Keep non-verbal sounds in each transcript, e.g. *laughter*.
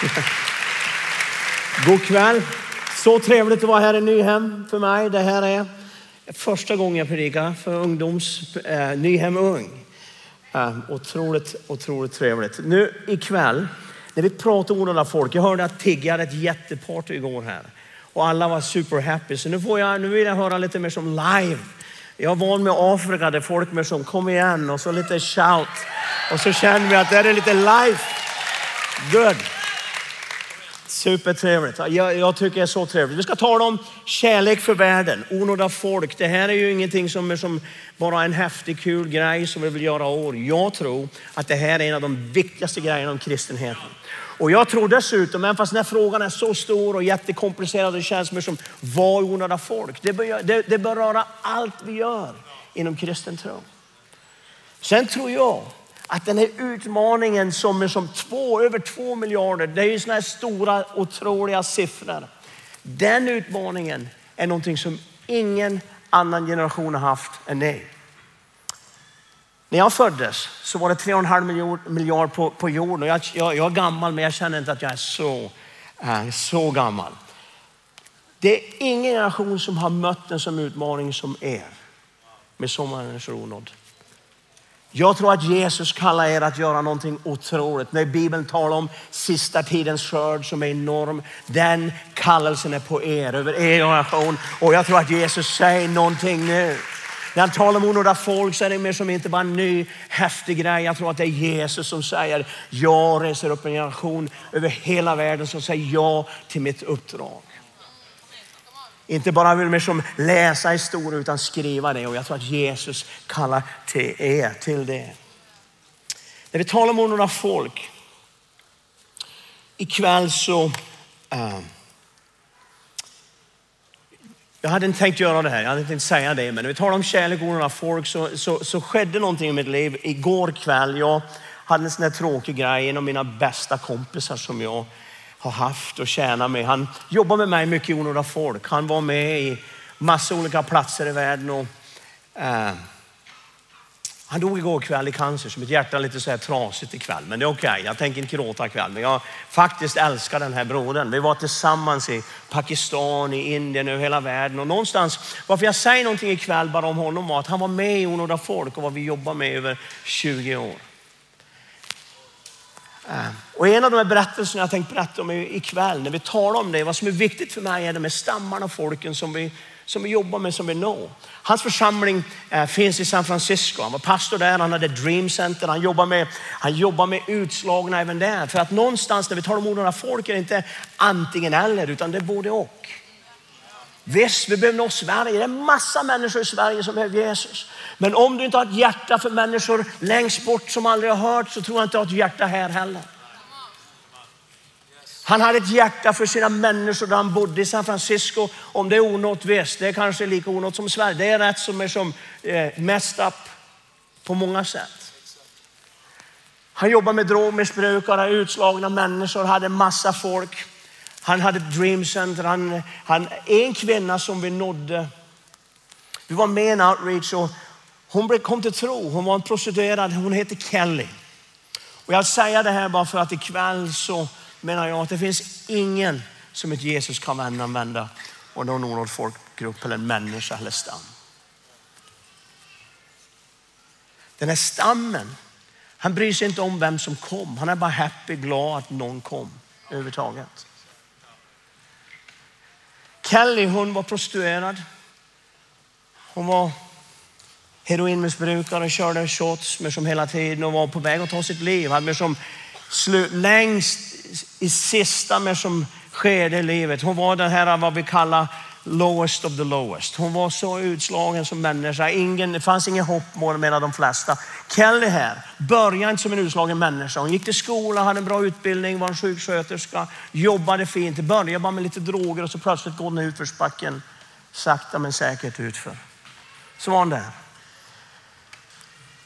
*laughs* God kväll. Så trevligt att vara här i Nyhem för mig. Det här är första gången jag predikar för ungdoms, eh, Nyhem Ung. Eh, otroligt, otroligt trevligt. Nu ikväll, när vi pratar om orden folk. Jag hörde att Tigge hade ett jätteparty igår här och alla var super happy. Så nu, får jag, nu vill jag höra lite mer som live. Jag är van med Afrika där folk mer som kom igen och så lite shout. Och så känner vi att det är lite live. Good. Supertrevligt. Jag, jag tycker det är så trevligt. Vi ska tala om kärlek för världen, onådda folk. Det här är ju ingenting som är som bara en häftig, kul grej som vi vill göra år. Jag tror att det här är en av de viktigaste grejerna om kristenheten. Och jag tror dessutom, även fast den här frågan är så stor och jättekomplicerad, det känns mer som vad är onådda folk? Det, bör, det, det berör allt vi gör inom kristen tro. Sen tror jag att den här utmaningen som är som två, över två miljarder, det är ju sådana här stora otroliga siffror. Den utmaningen är någonting som ingen annan generation har haft än ni. När jag föddes så var det 3,5 miljard, miljard på, på jorden. Jag, jag, jag, är gammal men jag känner inte att jag är så, äh, så gammal. Det är ingen generation som har mött en sån utmaning som er med så många människor onådd. Jag tror att Jesus kallar er att göra någonting otroligt. När Bibeln talar om sista tidens skörd som är enorm, den kallelsen är på er, över er generation. Och jag tror att Jesus säger någonting nu. När han talar om några folk så är det mer som inte bara en ny häftig grej. Jag tror att det är Jesus som säger, jag reser upp en generation över hela världen som säger ja till mitt uppdrag. Inte bara vill man som läsa historia utan skriva det och jag tror att Jesus kallar till er till det. När vi talar om några folk. Ikväll så uh, jag hade inte tänkt göra det här, jag hade inte tänkt säga det, men när vi talar om kärlek och några folk så, så, så skedde någonting i mitt liv igår kväll. Jag hade en sån här tråkig grej, en av mina bästa kompisar som jag har haft och tjänat med. Han jobbar med mig mycket i Onora folk. Han var med i massa olika platser i världen. Och, eh, han dog igår kväll i cancer, så mitt hjärta är lite så här trasigt ikväll. Men det är okej, okay. jag tänker inte gråta ikväll. Men jag faktiskt älskar den här brodern. Vi var tillsammans i Pakistan, i Indien, över hela världen. Och någonstans, varför jag säger någonting ikväll bara om honom var att han var med i onådda folk och vad vi jobbar med över 20 år. Och en av de här berättelserna jag tänkte berätta om ikväll, när vi talar om det, vad som är viktigt för mig är de här stammarna och folken som vi, som vi jobbar med, som vi når. Hans församling eh, finns i San Francisco. Han var pastor där, han hade Dream Center, han jobbar med, han jobbar med utslagna även där. För att någonstans när vi talar om några folk är det inte antingen eller, utan det är både och. Visst, vi behöver nå Sverige. Det är massa människor i Sverige som behöver Jesus. Men om du inte har ett hjärta för människor längst bort som aldrig har hört så tror jag inte du har ett hjärta här heller. Han hade ett hjärta för sina människor där han bodde i San Francisco. Om det är onått visst, det är kanske lika onått som Sverige. Det är rätt som är som eh, messed up på många sätt. Han jobbade med drogmissbrukare, utslagna människor, hade massa folk. Han hade ett dream center. Han, han, en kvinna som vi nådde. Vi var med i en outreach och hon kom till tro. Hon var en prostituerad. Hon heter Kelly. Och jag säger det här bara för att ikväll så menar jag att det finns ingen som ett Jesus kan använda och någon folkgrupp eller människa eller stam. Den här stammen, han bryr sig inte om vem som kom. Han är bara happy, glad att någon kom överhuvudtaget. Kelly hon var prostituerad. Hon var heroinmissbrukare, körde shots med som hela tiden och var på väg att ta sitt liv. Hade med som slut, längst i sista med som skede i livet. Hon var den här vad vi kallar lowest of the lowest. Hon var så utslagen som människa. Ingen, det fanns inget hopp menar de flesta. Kelly här började inte som en utslagen människa. Hon gick till skolan, hade en bra utbildning, var en sjuksköterska, jobbade fint. Började bara med lite droger och så plötsligt går hon utförsbacken sakta men säkert utför. Så var hon där.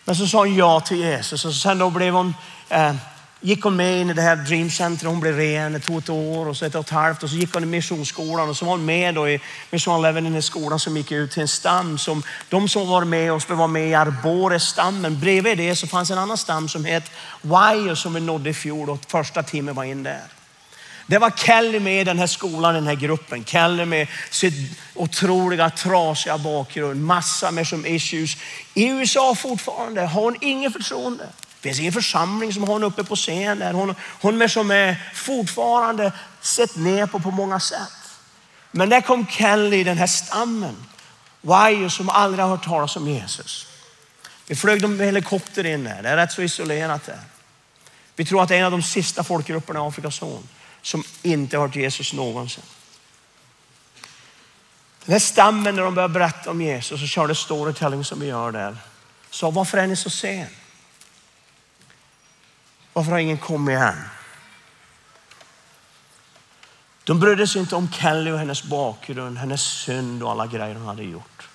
Men så sa hon ja till Jesus och sen då blev hon eh, gick hon med in i det här Dream Center. Hon blev ren. Det tog ett år och så ett och ett halvt och så gick hon i missionsskolan och så var hon med då i Mission Eleven, den här skolan som gick ut till en stam som de som var med oss var med i Arbore-stammen. Bredvid det så fanns en annan stam som hette Wire som vi nådde i fjol och första timmen var in där. Det var Kelly med i den här skolan, den här gruppen. Kelly med sitt otroliga trasiga bakgrund, massa med som issues. I USA fortfarande har hon inget förtroende. Det finns ingen församling som har hon uppe på scenen. Hon, hon är som är fortfarande sett ner på på många sätt. Men där kom Kelly, den här stammen. Why som aldrig har hört talas om Jesus. Vi flög dem med helikopter in där. Det är rätt så isolerat där. Vi tror att det är en av de sista folkgrupperna i Afrikas horn som inte har hört Jesus någonsin. Den här stammen när de börjar berätta om Jesus och körde storytelling som vi gör där. Sa varför är ni så sen? Varför har ingen kommit än? De brydde sig inte om Kelly och hennes bakgrund, hennes synd och alla grejer hon hade gjort.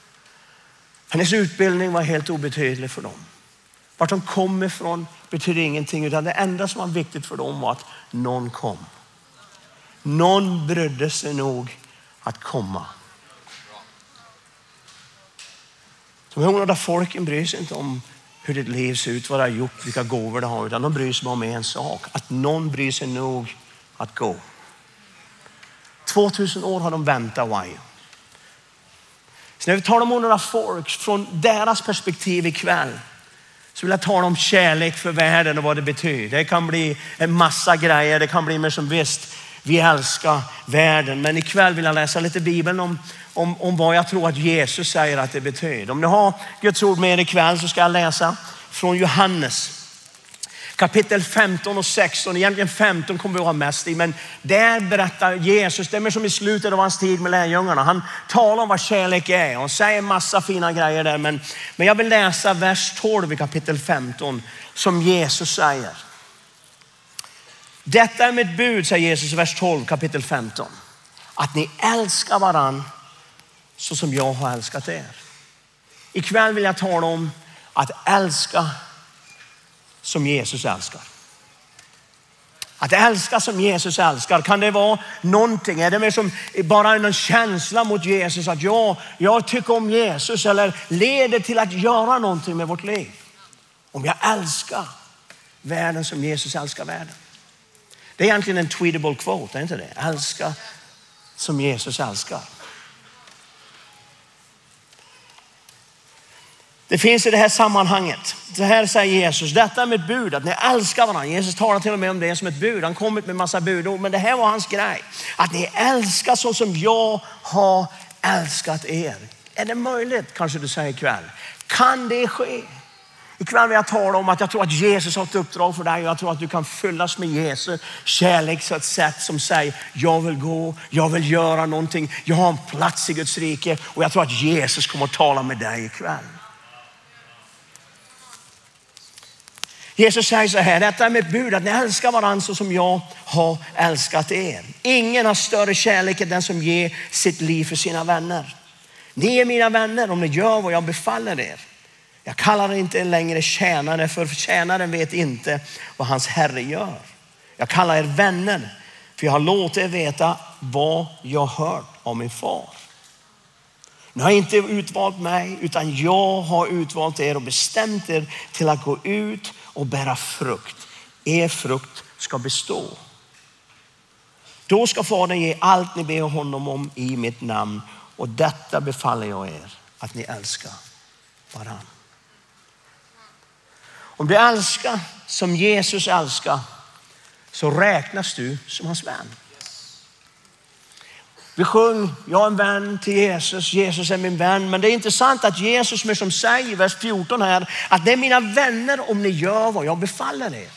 Hennes utbildning var helt obetydlig för dem. Vart de kom ifrån betydde ingenting utan det enda som var viktigt för dem var att någon kom. Någon brydde sig nog att komma. De hundrade folken bryr sig inte om hur ditt liv ser ut, vad du har gjort, vilka gåvor du har, utan de bryr sig bara om en sak. Att någon bryr sig nog att gå. 2000 år har de väntat why. Så när vi talar om några folk från deras perspektiv ikväll så vill jag tala om kärlek för världen och vad det betyder. Det kan bli en massa grejer. Det kan bli mer som visst, vi älskar världen. Men ikväll vill jag läsa lite Bibeln om, om, om vad jag tror att Jesus säger att det betyder. Om ni har Guds ord med er ikväll så ska jag läsa från Johannes kapitel 15 och 16. Egentligen 15 kommer vi ha mest i, men där berättar Jesus, det är som i slutet av hans tid med lärjungarna. Han talar om vad kärlek är och säger massa fina grejer där. Men, men jag vill läsa vers 12 i kapitel 15 som Jesus säger. Detta är mitt bud, säger Jesus i vers 12 kapitel 15. Att ni älskar varann så som jag har älskat er. Ikväll vill jag tala om att älska som Jesus älskar. Att älska som Jesus älskar, kan det vara någonting? Är det mer som bara en känsla mot Jesus att jag, jag tycker om Jesus eller leder till att göra någonting med vårt liv? Om jag älskar världen som Jesus älskar världen. Det är egentligen en tweetable quote, är inte det? Älska som Jesus älskar. Det finns i det här sammanhanget. Så här säger Jesus, detta är mitt bud, att ni älskar varandra. Jesus talar till och med om det som ett bud. Han kommit med massa budord, men det här var hans grej. Att ni älskar så som jag har älskat er. Är det möjligt, kanske du säger ikväll? Kan det ske? Ikväll vill jag tala om att jag tror att Jesus har ett uppdrag för dig och jag tror att du kan fyllas med Jesu kärlek på ett sätt som säger, jag vill gå, jag vill göra någonting, jag har en plats i Guds rike och jag tror att Jesus kommer att tala med dig ikväll. Jesus säger så här, detta är mitt bud att ni älskar varandra så som jag har älskat er. Ingen har större kärlek än den som ger sitt liv för sina vänner. Ni är mina vänner om ni gör vad jag befaller er. Jag kallar inte längre tjänare för tjänaren vet inte vad hans herre gör. Jag kallar er vänner för jag har låtit er veta vad jag hört av min far. Ni har inte utvalt mig utan jag har utvalt er och bestämt er till att gå ut och bära frukt. Er frukt ska bestå. Då ska Fadern ge allt ni ber honom om i mitt namn och detta befaller jag er att ni älskar varann. Om du älskar som Jesus älskar så räknas du som hans vän. Vi sjöng, jag är en vän till Jesus, Jesus är min vän. Men det är intressant att Jesus med som säger i vers 14 här, att det är mina vänner om ni gör vad jag befaller er.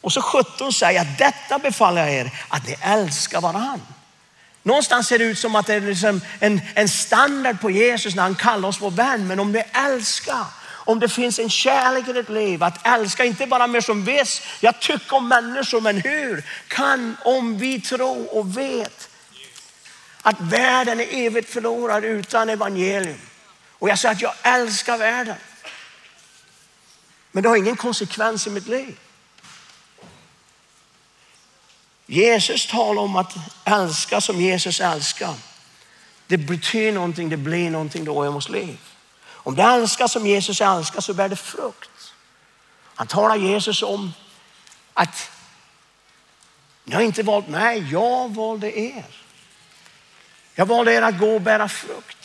Och så 17 säger att detta befaller jag er, att ni älskar varann. Någonstans ser det ut som att det är liksom en, en standard på Jesus när han kallar oss vår vän. Men om ni älskar, om det finns en kärlek i ditt liv, att älska inte bara mer som vis. Jag tycker om människor, men hur kan, om vi tror och vet att världen är evigt förlorad utan evangelium. Och jag säger att jag älskar världen. Men det har ingen konsekvens i mitt liv. Jesus talar om att älska som Jesus älskar. Det betyder någonting, det blir någonting då i vårt liv. Om du älskar som Jesus älskar så bär det frukt. Han talar Jesus om att Ni har inte valt mig, jag valde er. Jag valde er att gå och bära frukt.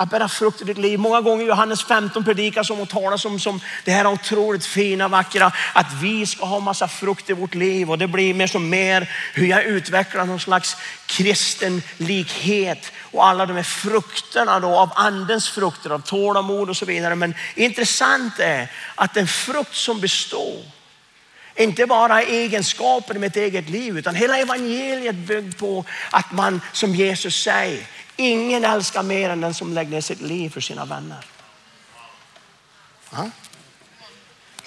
Att bära frukt i ditt liv. Många gånger i Johannes 15 predikas om och talas om som det här otroligt fina, vackra, att vi ska ha massa frukt i vårt liv. Och det blir mer som mer hur jag utvecklar någon slags kristen likhet och alla de här frukterna då av andens frukter, av tålamod och så vidare. Men intressant är att en frukt som består inte bara egenskaper i mitt eget liv utan hela evangeliet byggt på att man som Jesus säger, ingen älskar mer än den som lägger ner sitt liv för sina vänner. Ja?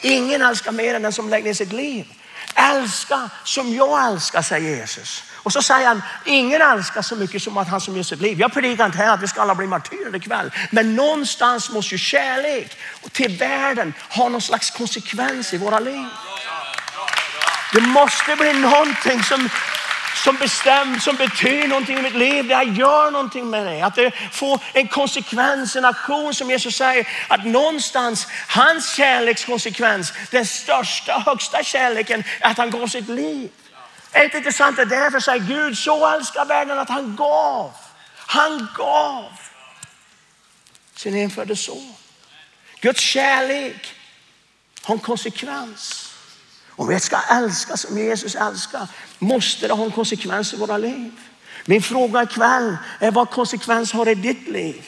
Ingen älskar mer än den som lägger ner sitt liv. Älska som jag älskar, säger Jesus. Och så säger han, ingen älskar så mycket som att han som ger sitt liv. Jag predikar inte här att vi ska alla bli martyrer ikväll. Men någonstans måste ju kärlek till världen ha någon slags konsekvens i våra liv. Det måste bli någonting som, som bestämmer, som betyder någonting i mitt liv. Det jag gör någonting med det. Att det får en konsekvens, en aktion som Jesus säger. Att någonstans, hans kärlekskonsekvens, den största, högsta kärleken, är att han gav sitt liv. Är det inte sant? Det är därför säger Gud så älskar världen att han gav. Han gav sin enfödde son. Guds kärlek har en konsekvens. Om vi ska älska som Jesus älskar måste det ha en konsekvens i våra liv. Min fråga ikväll är vad konsekvens har i ditt liv?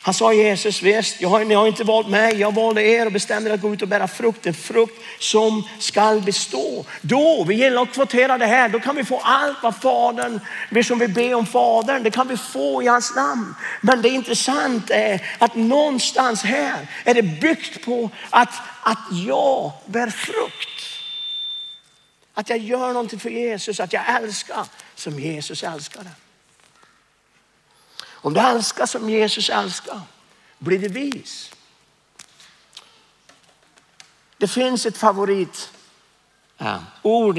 Han sa Jesus, visst, jag har, ni har inte valt mig, jag valde er och bestämde att gå ut och bära frukt, en frukt som skall bestå. Då, vi gillar att kvotera det här, då kan vi få allt vad Fadern, vi som vi ber om Fadern, det kan vi få i hans namn. Men det intressanta är att någonstans här är det byggt på att, att jag bär frukt. Att jag gör någonting för Jesus, att jag älskar som Jesus älskade. Om du älskar som Jesus älskar blir du vis. Det finns ett favoritord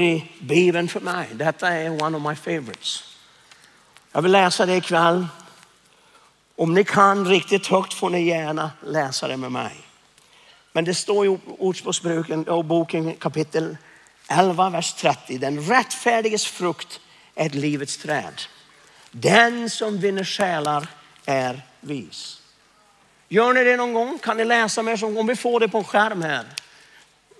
eh, i Bibeln för mig. Detta är one of my favorites. Jag vill läsa det ikväll. Om ni kan riktigt högt får ni gärna läsa det med mig. Men det står i Ordspråksboken och boken kapitel 11, vers 30. Den rättfärdiges frukt är ett livets träd. Den som vinner själar är vis. Gör ni det någon gång? Kan ni läsa mer? om vi får det på en skärm här?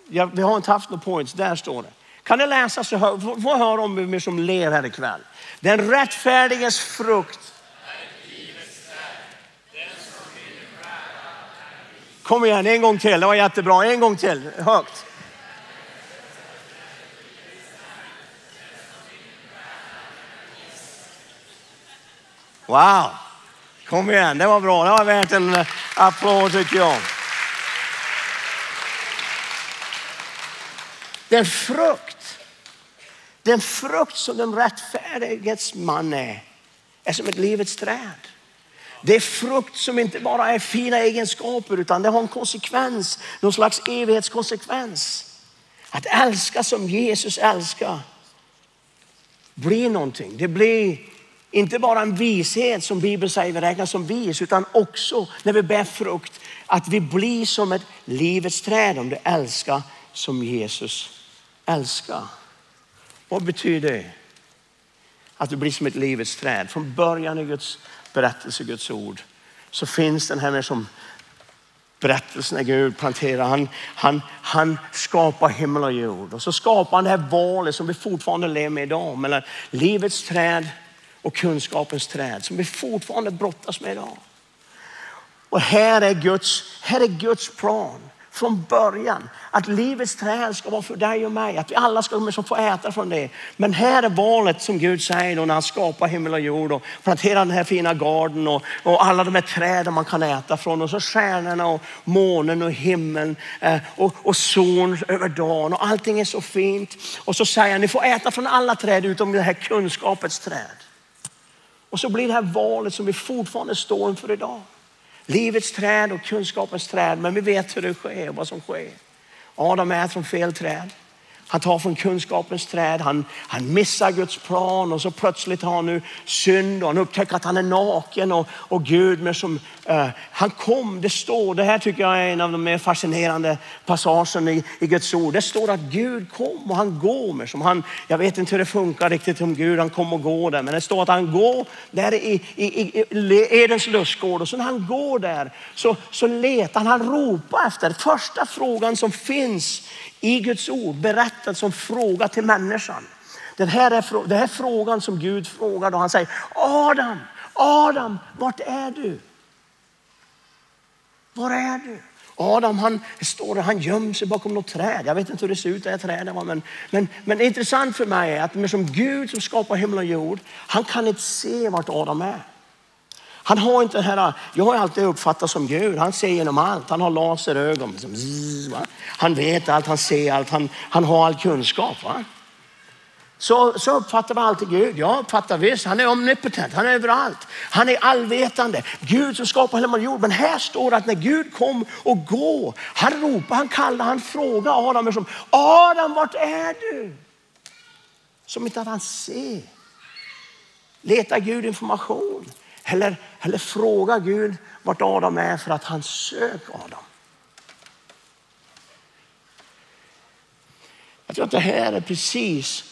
Ja, vi har inte haft några points, där står det. Kan ni läsa så hör, få, höra om vi som ler här ikväll. Den rättfärdiges frukt. Kom igen, en gång till. Det var jättebra. En gång till, högt. Wow, kom igen, det var bra. Det var värt en applåd tycker jag. Den frukt, den frukt som den rättfärdiges man är, är som ett livets träd. Det är frukt som inte bara är fina egenskaper utan det har en konsekvens, någon slags evighetskonsekvens. Att älska som Jesus älskar blir någonting. Det blir inte bara en vishet som Bibeln säger vi räknas som vis, utan också när vi bär frukt, att vi blir som ett livets träd om du älskar som Jesus älskar. Vad betyder det? Att du blir som ett livets träd. Från början i Guds berättelse, Guds ord, så finns den här med som berättelsen när Gud planterar. Han, han, han skapar himmel och jord och så skapar han det här valet som vi fortfarande lever med idag mellan livets träd och kunskapens träd som vi fortfarande brottas med idag. Och här är Guds, här är Guds plan från början. Att livets träd ska vara för dig och mig. Att vi alla ska få äta från det. Men här är valet som Gud säger då när han skapar himmel och jord och planterar den här fina garden och, och alla de här träden man kan äta från. Och så stjärnorna och månen och himlen eh, och, och solen över dagen och allting är så fint. Och så säger han, ni får äta från alla träd utom det här kunskapets träd. Och så blir det här valet som vi fortfarande står inför idag. Livets träd och kunskapens träd, men vi vet hur det sker och vad som sker. Adam äter från fel träd. Han tar från kunskapens träd, han, han missar Guds plan och så plötsligt har han nu synd och han upptäcker att han är naken och, och Gud med som, uh, han kom, det står, det här tycker jag är en av de mer fascinerande passagerna i, i Guds ord. Det står att Gud kom och han går med som han, jag vet inte hur det funkar riktigt om Gud, han kom och går där, men det står att han går där i, i, i, i Edens lustgård och så när han går där så, så letar han, han ropar efter första frågan som finns i Guds ord berättad som fråga till människan. Den här är, den här frågan som Gud frågar och han säger Adam, Adam, vart är du? Var är du? Adam han står och han gömmer sig bakom något träd. Jag vet inte hur det ser ut det här trädet. Men, men, men intressant för mig är att som Gud som skapar himmel och jord, han kan inte se vart Adam är. Han har inte den här, jag har alltid uppfattat som Gud, han ser genom allt. Han har laserögon. Liksom, han vet allt, han ser allt, han, han har all kunskap. Va? Så, så uppfattar man alltid Gud. Jag uppfattar visst, han är omnipotent, han är överallt. Han är allvetande. Gud som skapar hela jord. Men här står det att när Gud kom och gå, han ropar, han kallar, han frågar Adam. Som, Adam, vart är du? Som inte att han ser. Letar Gud information? Eller, eller fråga Gud vart Adam är för att han söker Adam. Jag tror att det här är precis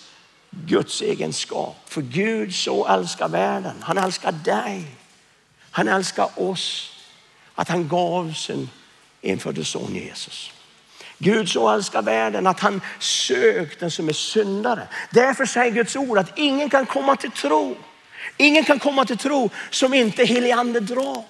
Guds egenskap. För Gud så älskar världen. Han älskar dig. Han älskar oss. Att han gav sin enfödde son Jesus. Gud så älskar världen att han sökt den som är syndare. Därför säger Guds ord att ingen kan komma till tro Ingen kan komma till tro som inte helig ande drar.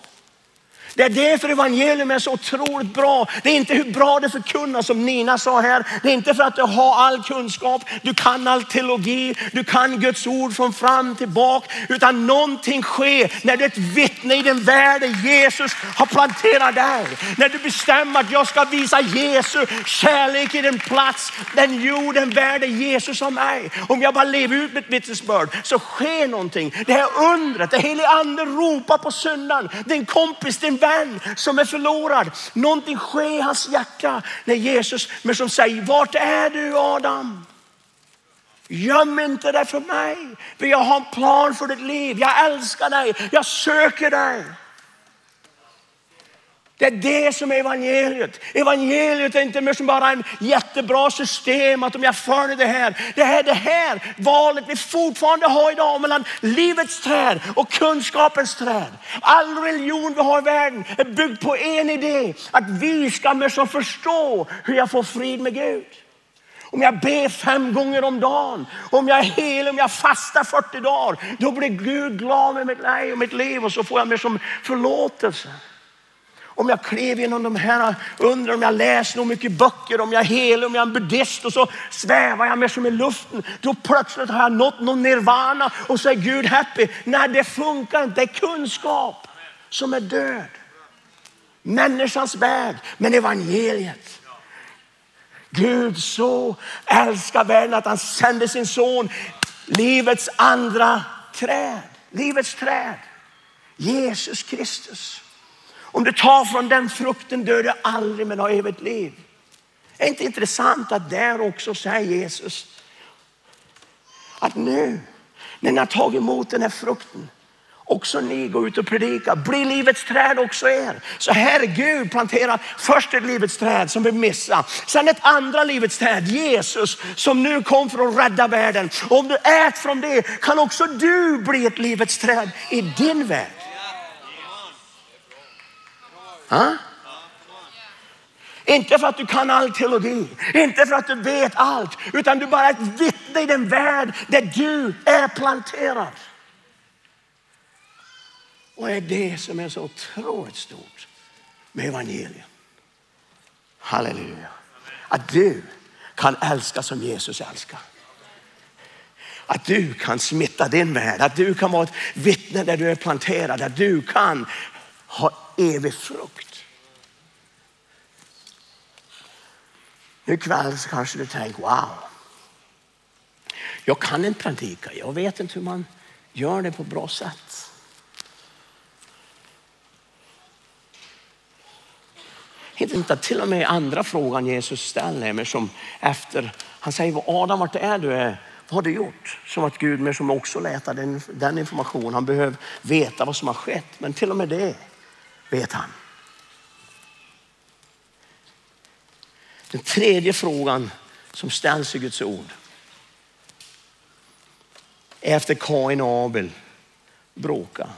Det är därför evangelium är så otroligt bra. Det är inte hur bra det förkunnas som Nina sa här. Det är inte för att du har all kunskap, du kan all teologi, du kan Guds ord från fram till bak. Utan någonting sker när du är ett vittne i den värld där Jesus har planterat dig. När du bestämmer att jag ska visa Jesu kärlek i den plats, den jord, den värld där Jesus har mig. Om jag bara lever ut mitt vittnesbörd så sker någonting. Det här undret, det helige ande ropar på syndaren, din kompis, din vän som är förlorad. Någonting sker i hans hjärta när Jesus men som säger, vart är du Adam? Göm inte dig för mig, för jag har en plan för ditt liv. Jag älskar dig, jag söker dig. Det är det som är evangeliet. Evangeliet är inte mer som bara en jättebra system att om jag följer det här. Det är det här valet vi fortfarande har idag mellan livets träd och kunskapens träd. All religion vi har i världen är byggd på en idé. Att vi ska mer som förstå hur jag får frid med Gud. Om jag ber fem gånger om dagen, om jag är hel, om jag fastar 40 dagar, då blir Gud glad med mitt liv och mitt liv och så får jag mer som förlåtelse. Om jag klev genom de här undrar om jag läser nog mycket böcker, om jag är hel, om jag är en buddhist och så svävar jag med som i luften. Då plötsligt har jag nått någon nirvana och så är Gud happy. Nej, det funkar inte. Det är kunskap som är död. Människans väg, men evangeliet. Gud så älskar världen att han sände sin son, livets andra träd. Livets träd. Jesus Kristus. Om du tar från den frukten dör du aldrig men har evigt liv. Är det inte intressant att där också säger Jesus att nu när ni har tagit emot den här frukten också ni går ut och predikar. Bli livets träd också er. Så här Gud planterar först ett livets träd som vi missar. Sen ett andra livets träd, Jesus som nu kom för att rädda världen. Och om du äter från det kan också du bli ett livets träd i din värld. Ha? Inte för att du kan all teologi, inte för att du vet allt, utan du bara är ett vittne i den värld där du är planterad. Och är det som är så otroligt stort med evangelium. Halleluja. Att du kan älska som Jesus älskar. Att du kan smitta din värld, att du kan vara ett vittne där du är planterad, att du kan ha evig frukt. Nu ikväll så kanske du tänker, wow. Jag kan inte predika, jag vet inte hur man gör det på ett bra sätt. Inte till och med andra frågan Jesus ställer, mig som efter Han säger, Adam vart är du? Är? Vad har du gjort? Som att Gud med som också letar den, den informationen. Han behöver veta vad som har skett. Men till och med det vet han. Den tredje frågan som ställs i Guds ord. Efter Kain och Abel bråka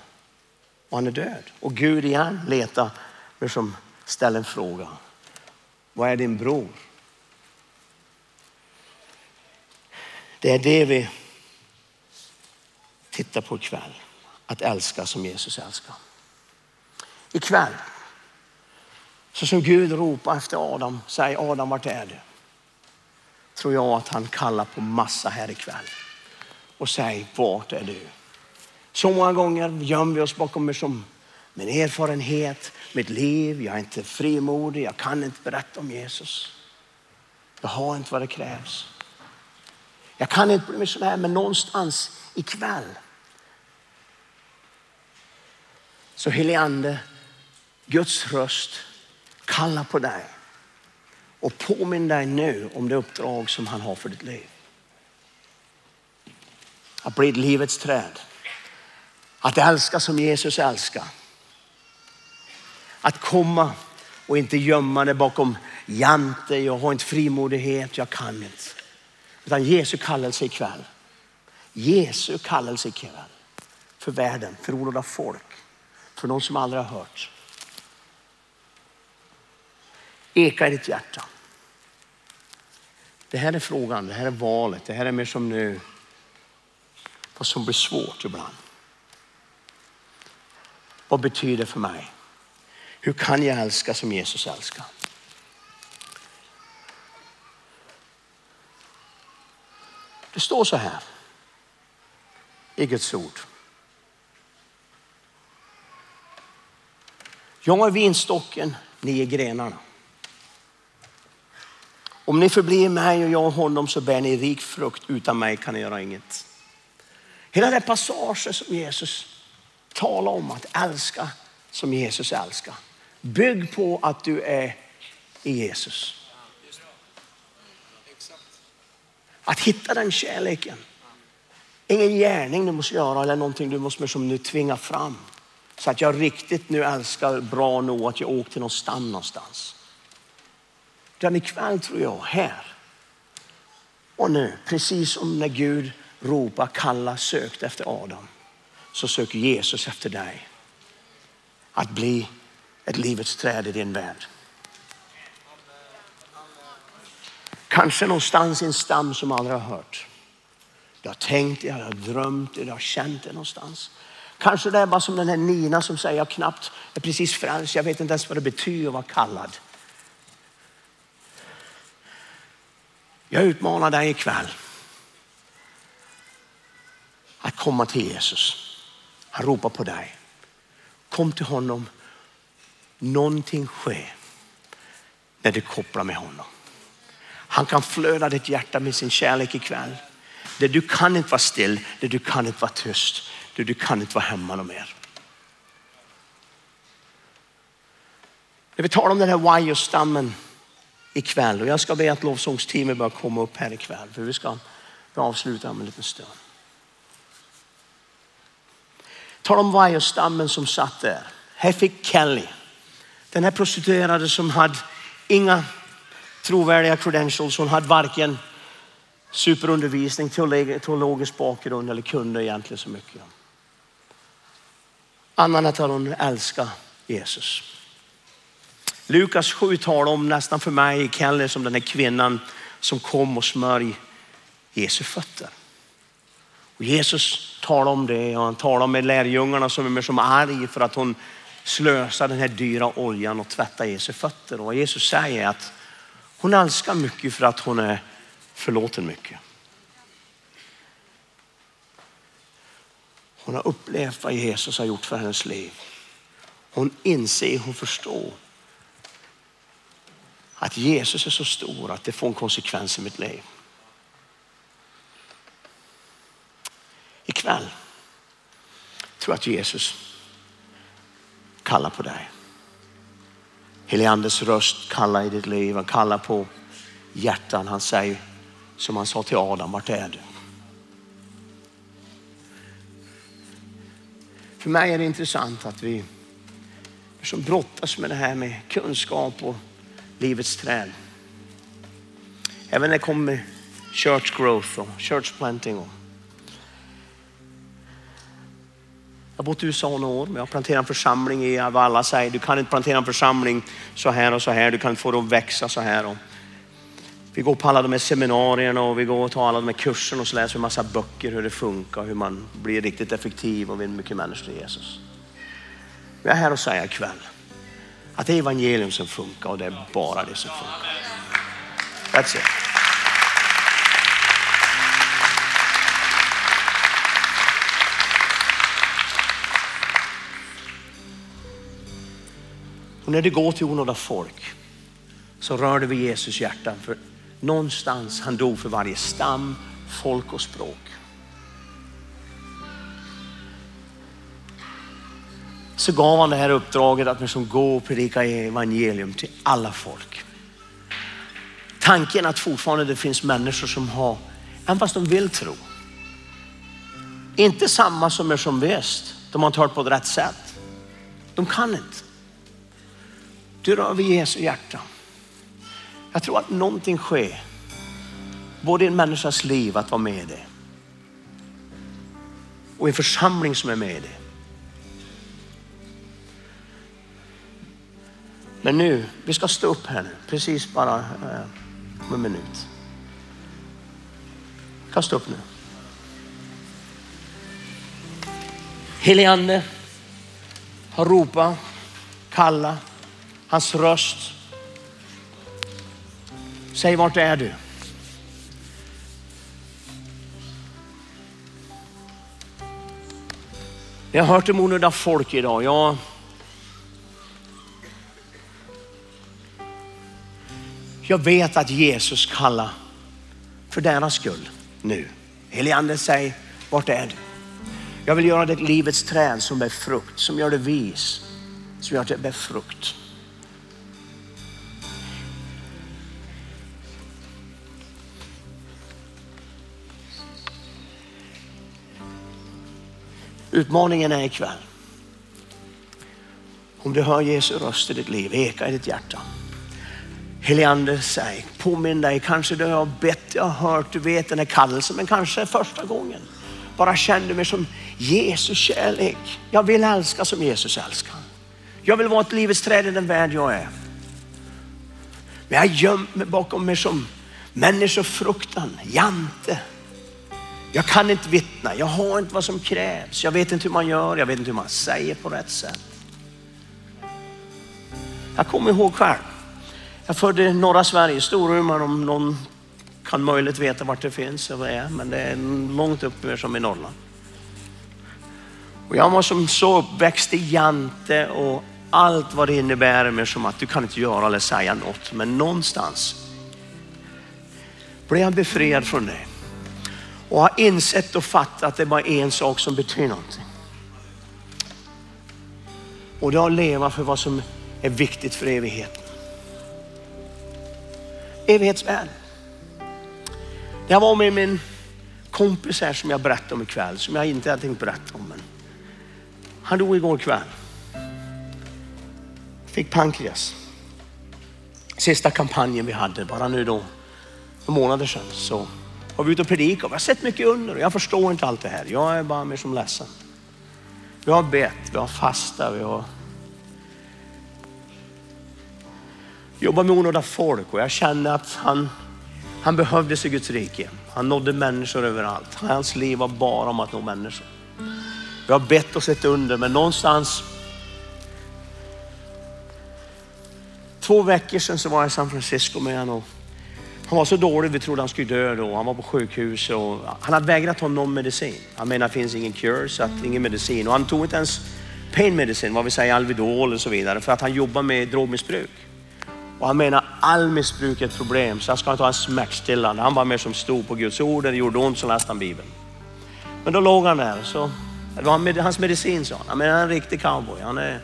och han är död. Och Gud igen letar men som ställer en fråga. Vad är din bror? Det är det vi tittar på ikväll. Att älska som Jesus älskar. Ikväll, så som Gud ropar efter Adam, säger Adam vart är du? Tror jag att han kallar på massa här ikväll och säger vart är du? Så många gånger gömmer vi oss bakom som min erfarenhet, mitt liv, jag är inte frimodig, jag kan inte berätta om Jesus. Jag har inte vad det krävs. Jag kan inte bli missionär, men någonstans ikväll så helige Ande, Guds röst kallar på dig och påminn dig nu om det uppdrag som han har för ditt liv. Att bli ett livets träd. Att älska som Jesus älskar. Att komma och inte gömma det bakom jante, jag har inte frimodighet, jag kan inte. Utan Jesu kallelse ikväll. Jesu kallelse ikväll. För världen, för oroliga folk, för någon som aldrig har hört. Eka i ditt hjärta. Det här är frågan, det här är valet, det här är mer som nu, vad som blir svårt ibland. Vad betyder det för mig? Hur kan jag älska som Jesus älskar? Det står så här i Guds ord. Jag är vinstocken, ni är grenarna. Om ni förblir mig och jag honom så bär ni rik frukt. Utan mig kan ni göra inget. Hela den passagen som Jesus talar om att älska som Jesus älskar. Bygg på att du är i Jesus. Att hitta den kärleken. Ingen gärning du måste göra eller någonting du måste som nu tvinga fram. Så att jag riktigt nu älskar bra nog att jag åker någonstans någonstans. Utan ikväll tror jag här och nu, precis som när Gud ropar, kalla, sökte efter Adam, så söker Jesus efter dig. Att bli ett livets träd i din värld. Kanske någonstans i en stam som aldrig har hört. Du har tänkt det, du har drömt det, du har känt det någonstans. Kanske det är bara som den här Nina som säger jag knappt är precis frälst. Jag vet inte ens vad det betyder att vara kallad. Jag utmanar dig ikväll att komma till Jesus. Han ropar på dig. Kom till honom. Någonting sker när du kopplar med honom. Han kan flöda ditt hjärta med sin kärlek ikväll. Där du kan inte vara still, där du kan inte vara tyst, där du kan inte vara hemma någon mer. När vi talar om den här Wajo-stammen ikväll och jag ska be att lovsångsteamet börjar komma upp här ikväll för vi ska avsluta om en liten stund. Tala om vajerstammen som satt där. Här fick Kelly, den här prostituerade som hade inga trovärdiga credentials. Hon hade varken superundervisning, teologisk bakgrund eller kunde egentligen så mycket. Annan att hon älskade Jesus. Lukas 7 talar om nästan för mig, Kelly, som den här kvinnan som kom och smörj Jesu fötter. Och Jesus talar om det och han talar med lärjungarna som är som arg för att hon slösar den här dyra oljan och tvättar Jesu fötter. Och vad Jesus säger är att hon älskar mycket för att hon är förlåten mycket. Hon har upplevt vad Jesus har gjort för hennes liv. Hon inser, hon förstår att Jesus är så stor att det får en konsekvens i mitt liv. Ikväll tror jag att Jesus kallar på dig. Helige Andes röst kallar i ditt liv. Han kallar på hjärtan. Han säger som han sa till Adam, vart är du? För mig är det intressant att vi som brottas med det här med kunskap och livets träd. Även när det kommer church growth och church planting. Och jag har bott i USA några år, men jag har planterat en församling i vad alla säger. Du kan inte plantera en församling så här och så här. Du kan inte få det att växa så här. Och vi går på alla de här seminarierna och vi går och tar alla de här kurserna och så läser vi massa böcker hur det funkar, hur man blir riktigt effektiv och vinner mycket människor till Jesus. Jag är här och säger ikväll att det är evangelium som funkar och det är bara det som funkar. That's it. Och när det går till onådda folk så rör det vid Jesus hjärta. För någonstans han dog för varje stam, folk och språk. Så gav han det här uppdraget att liksom gå och predika evangelium till alla folk. Tanken att fortfarande det finns människor som har, även fast de vill tro, inte samma som är som väst. De har inte hört på rätt sätt. De kan inte. Du rör vid Jesu hjärta. Jag tror att någonting sker. Både i en människas liv att vara med i det. Och en församling som är med i det. Men nu, vi ska stå upp här nu, precis bara eh, om en minut. Kasta upp nu. Helige har ropat, kallat, hans röst. Säg vart är du? Jag har hört om onödiga folk idag. Jag, jag vet att Jesus kallar för deras skull nu. Helige säg vart är du? Jag vill göra det livets träd som är frukt, som gör det vis, som gör det bär frukt. Utmaningen är ikväll. Om du hör Jesu röst i ditt liv, eka i ditt hjärta. Heliande, säg, påminn dig, kanske du har bett, jag har hört, du vet den här kallelsen, men kanske första gången. Bara känner mig som Jesus kärlek. Jag vill älska som Jesus älskar. Jag vill vara ett livets träd i den värld jag är. Men jag har gömt mig bakom mig som människofruktan, jante. Jag kan inte vittna, jag har inte vad som krävs. Jag vet inte hur man gör, jag vet inte hur man säger på rätt sätt. Jag kommer ihåg själv. Jag födde i norra Sverige, Storuman om någon kan möjligt veta vart det finns och vad det är, men det är långt uppe som i Norrland. Och jag var som så uppväxt i Jante och allt vad det innebär med som att du kan inte göra eller säga något, men någonstans blev jag befriad från det och har insett och fattat att det är bara en sak som betyder någonting. Och det är att leva för vad som är viktigt för evigheten. Evighetsvärld. Jag var med min kompis här som jag berättade om ikväll, som jag inte hade tänkt berätta om. Men han dog igår kväll. Fick pankreas. Sista kampanjen vi hade, bara nu då, för månader sedan, så var vi ute och predikade. Vi har sett mycket under och jag förstår inte allt det här. Jag är bara mer som ledsen. Vi har bett, vi har fastat, vi har jobbar med onådda folk och jag känner att han, han behövdes i Guds rike. Han nådde människor överallt. Hans liv var bara om att nå människor. Vi har bett och sett under men någonstans Två veckor sedan så var jag i San Francisco med honom han var så dålig, vi trodde han skulle dö då. Han var på sjukhus och han hade vägrat ta någon medicin. Han menar det finns ingen cure, så att ingen medicin. Och han tog inte ens pain medicine, vad vi säger Alvedol och så vidare, för att han jobbar med drogmissbruk. Och han menar all missbruk är ett problem, så han ska inte ha en smärtstillande. Han var mer som stod på Guds ord, det gjorde ont så läste han Bibeln. Men då låg han där, så det var hans medicin sa han. Han han är en riktig cowboy. Han är,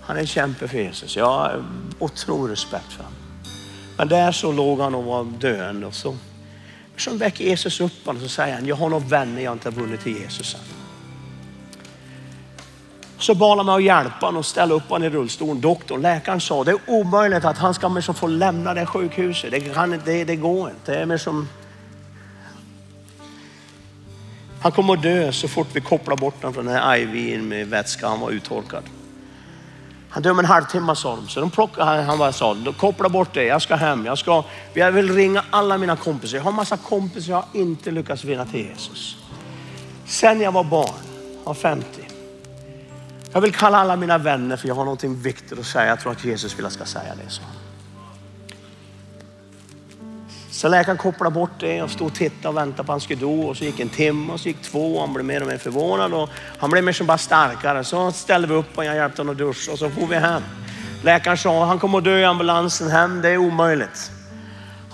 han är en kämpe för Jesus. Jag har otrolig respekt för honom. Men där så låg han och var döende och så Så väcker Jesus upp honom och så säger han, jag har några vänner jag inte har vunnit till Jesus än. Så bad han mig att hjälpa honom och ställa upp honom i rullstolen. Doktorn, läkaren sa det är omöjligt att han ska få lämna det sjukhuset. Det, kan, det, det går inte. Det är som... Han kommer att dö så fort vi kopplar bort honom från den här IV med vätska. Han var uttorkad. Han dör om en halvtimme sa de. Så de plockade, han bara sa, koppla bort det, jag ska hem. Jag, ska, jag vill ringa alla mina kompisar. Jag har massa kompisar jag har inte lyckats vinna till Jesus. Sen jag var barn, var 50. Jag vill kalla alla mina vänner för jag har någonting viktigt att säga. Jag tror att Jesus vill att jag ska säga det. Så. Så läkaren kopplade bort det och stod och tittade och väntade på att han skulle dö. Och så gick en timme och så gick två och han blev mer och mer förvånad. Och han blev mer som bara starkare. Så ställde vi upp och jag hjälpte honom att duscha och så får vi hem. Läkaren sa han kommer att dö i ambulansen hem, det är omöjligt.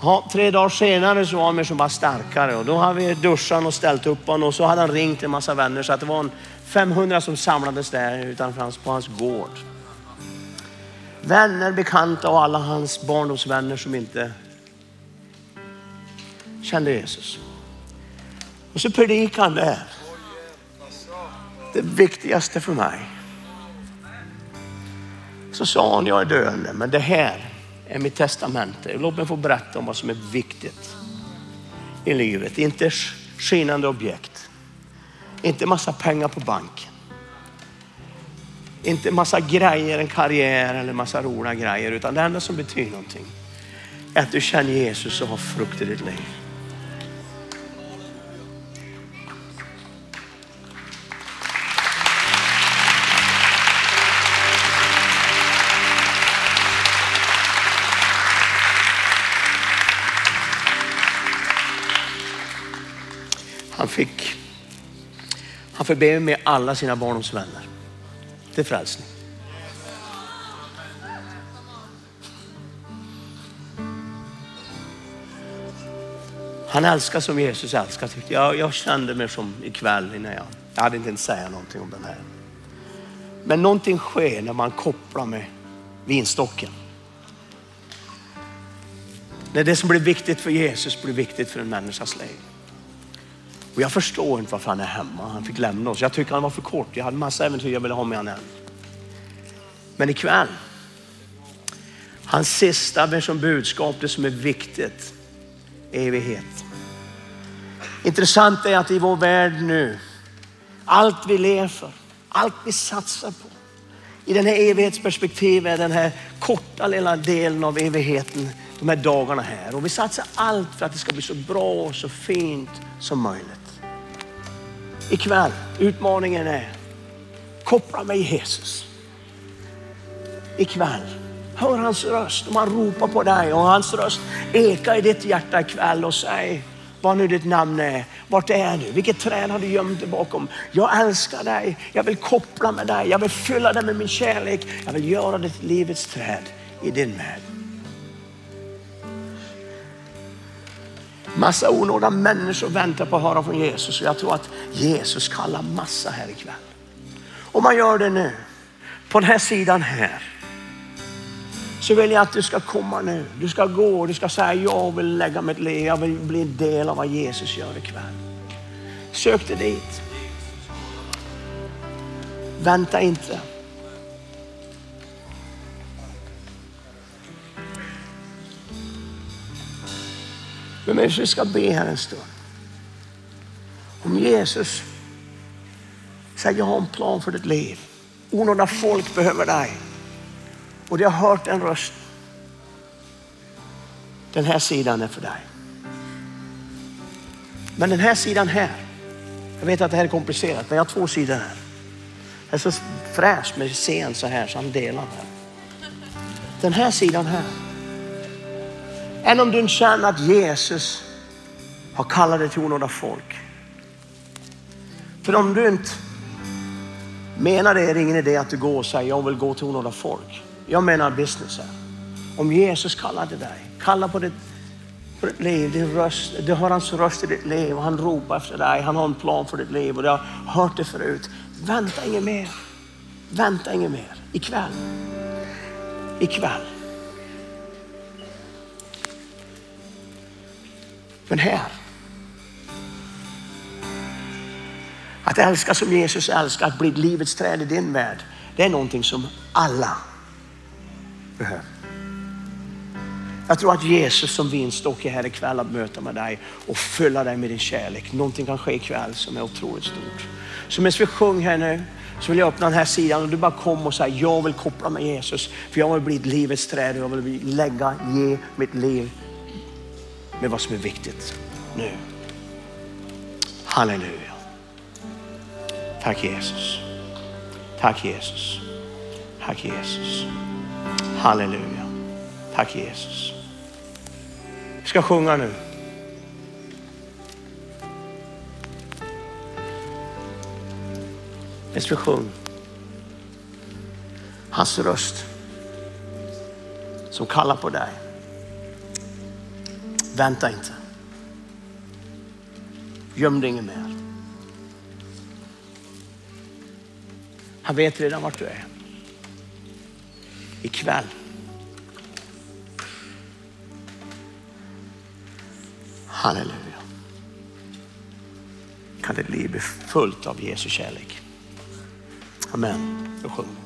Ja, tre dagar senare så var han mer som bara starkare och då hade vi duschat och ställt upp honom och så hade han ringt en massa vänner så att det var en 500 som samlades där utanför hans, på hans gård. Vänner, bekanta och alla hans barndomsvänner som inte kände Jesus. Och så predikade han där. Det viktigaste för mig. Så sa han, jag är döende, men det här är mitt testamente. Låt mig få berätta om vad som är viktigt i livet. Inte skinande objekt. Inte massa pengar på banken. Inte massa grejer, en karriär eller massa roliga grejer. Utan det enda som betyder någonting är att du känner Jesus och har frukt i ditt liv. Han fick, han förber med alla sina barndomsvänner till frälsning. Han älskar som Jesus älskar tyckte jag. Jag kände mig som ikväll innan jag, jag hade inte ens säga någonting om den här. Men någonting sker när man kopplar med vinstocken. När det som blir viktigt för Jesus blir viktigt för en människas liv. Och jag förstår inte varför han är hemma. Han fick lämna oss. Jag tycker han var för kort. Jag hade massa äventyr jag ville ha med honom Men ikväll, hans sista som budskap, det som är viktigt, evighet. Intressant är att i vår värld nu, allt vi lever för, allt vi satsar på, i den här evighetsperspektivet, den här korta lilla delen av evigheten, de här dagarna här. Och vi satsar allt för att det ska bli så bra och så fint som möjligt ikväll. Utmaningen är, koppla med Jesus. Ikväll. Hör hans röst om han ropar på dig och hans röst ekar i ditt hjärta ikväll och säg vad nu ditt namn är. Vart är du? Vilket träd har du gömt dig bakom? Jag älskar dig. Jag vill koppla med dig. Jag vill fylla dig med min kärlek. Jag vill göra ditt livets träd i din värld. Massa onådda människor väntar på att höra från Jesus och jag tror att Jesus kallar massa här ikväll. Om man gör det nu, på den här sidan här, så vill jag att du ska komma nu. Du ska gå, du ska säga jag vill lägga mitt liv, jag vill bli en del av vad Jesus gör ikväll. Sök dig dit. Vänta inte. Vi vi ska be här en stund. Om Jesus säger jag har en plan för ditt liv. Onådda folk behöver dig. Och de har hört en röst. Den här sidan är för dig. Men den här sidan här. Jag vet att det här är komplicerat men jag har två sidor här. Det är så fräscht med scen så här så han delar här. Den här sidan här. Än om du känner att Jesus har kallat dig till onåda folk. För om du inte menar det är det ingen idé att du går och säger jag vill gå till onådda folk. Jag menar business här. Om Jesus kallade dig, kalla på ditt, på ditt liv, din röst, du har hans röst i ditt liv och han ropar efter dig. Han har en plan för ditt liv och du har hört det förut. Vänta inget mer. Vänta inget mer. Ikväll. Ikväll. Men här. Att älska som Jesus älskar, att bli livets träd i din värld. Det är någonting som alla behöver. Jag tror att Jesus som vinstock är här ikväll att möta med dig och fylla dig med din kärlek. Någonting kan ske ikväll som är otroligt stort. Så medan vi sjunger här nu så vill jag öppna den här sidan och du bara kom och säg jag vill koppla med Jesus för jag vill bli ett livets träd och jag vill lägga, ge mitt liv med vad som är viktigt nu. Halleluja. Tack Jesus. Tack Jesus. Tack Jesus. Halleluja. Tack Jesus. Vi ska sjunga nu. Medan vi. Hans röst som kallar på dig. Vänta inte. Göm dig inget mer. Han vet redan vart du är. Ikväll. Halleluja. Kan ditt liv bli fullt av Jesu kärlek. Amen. Då sjunger vi.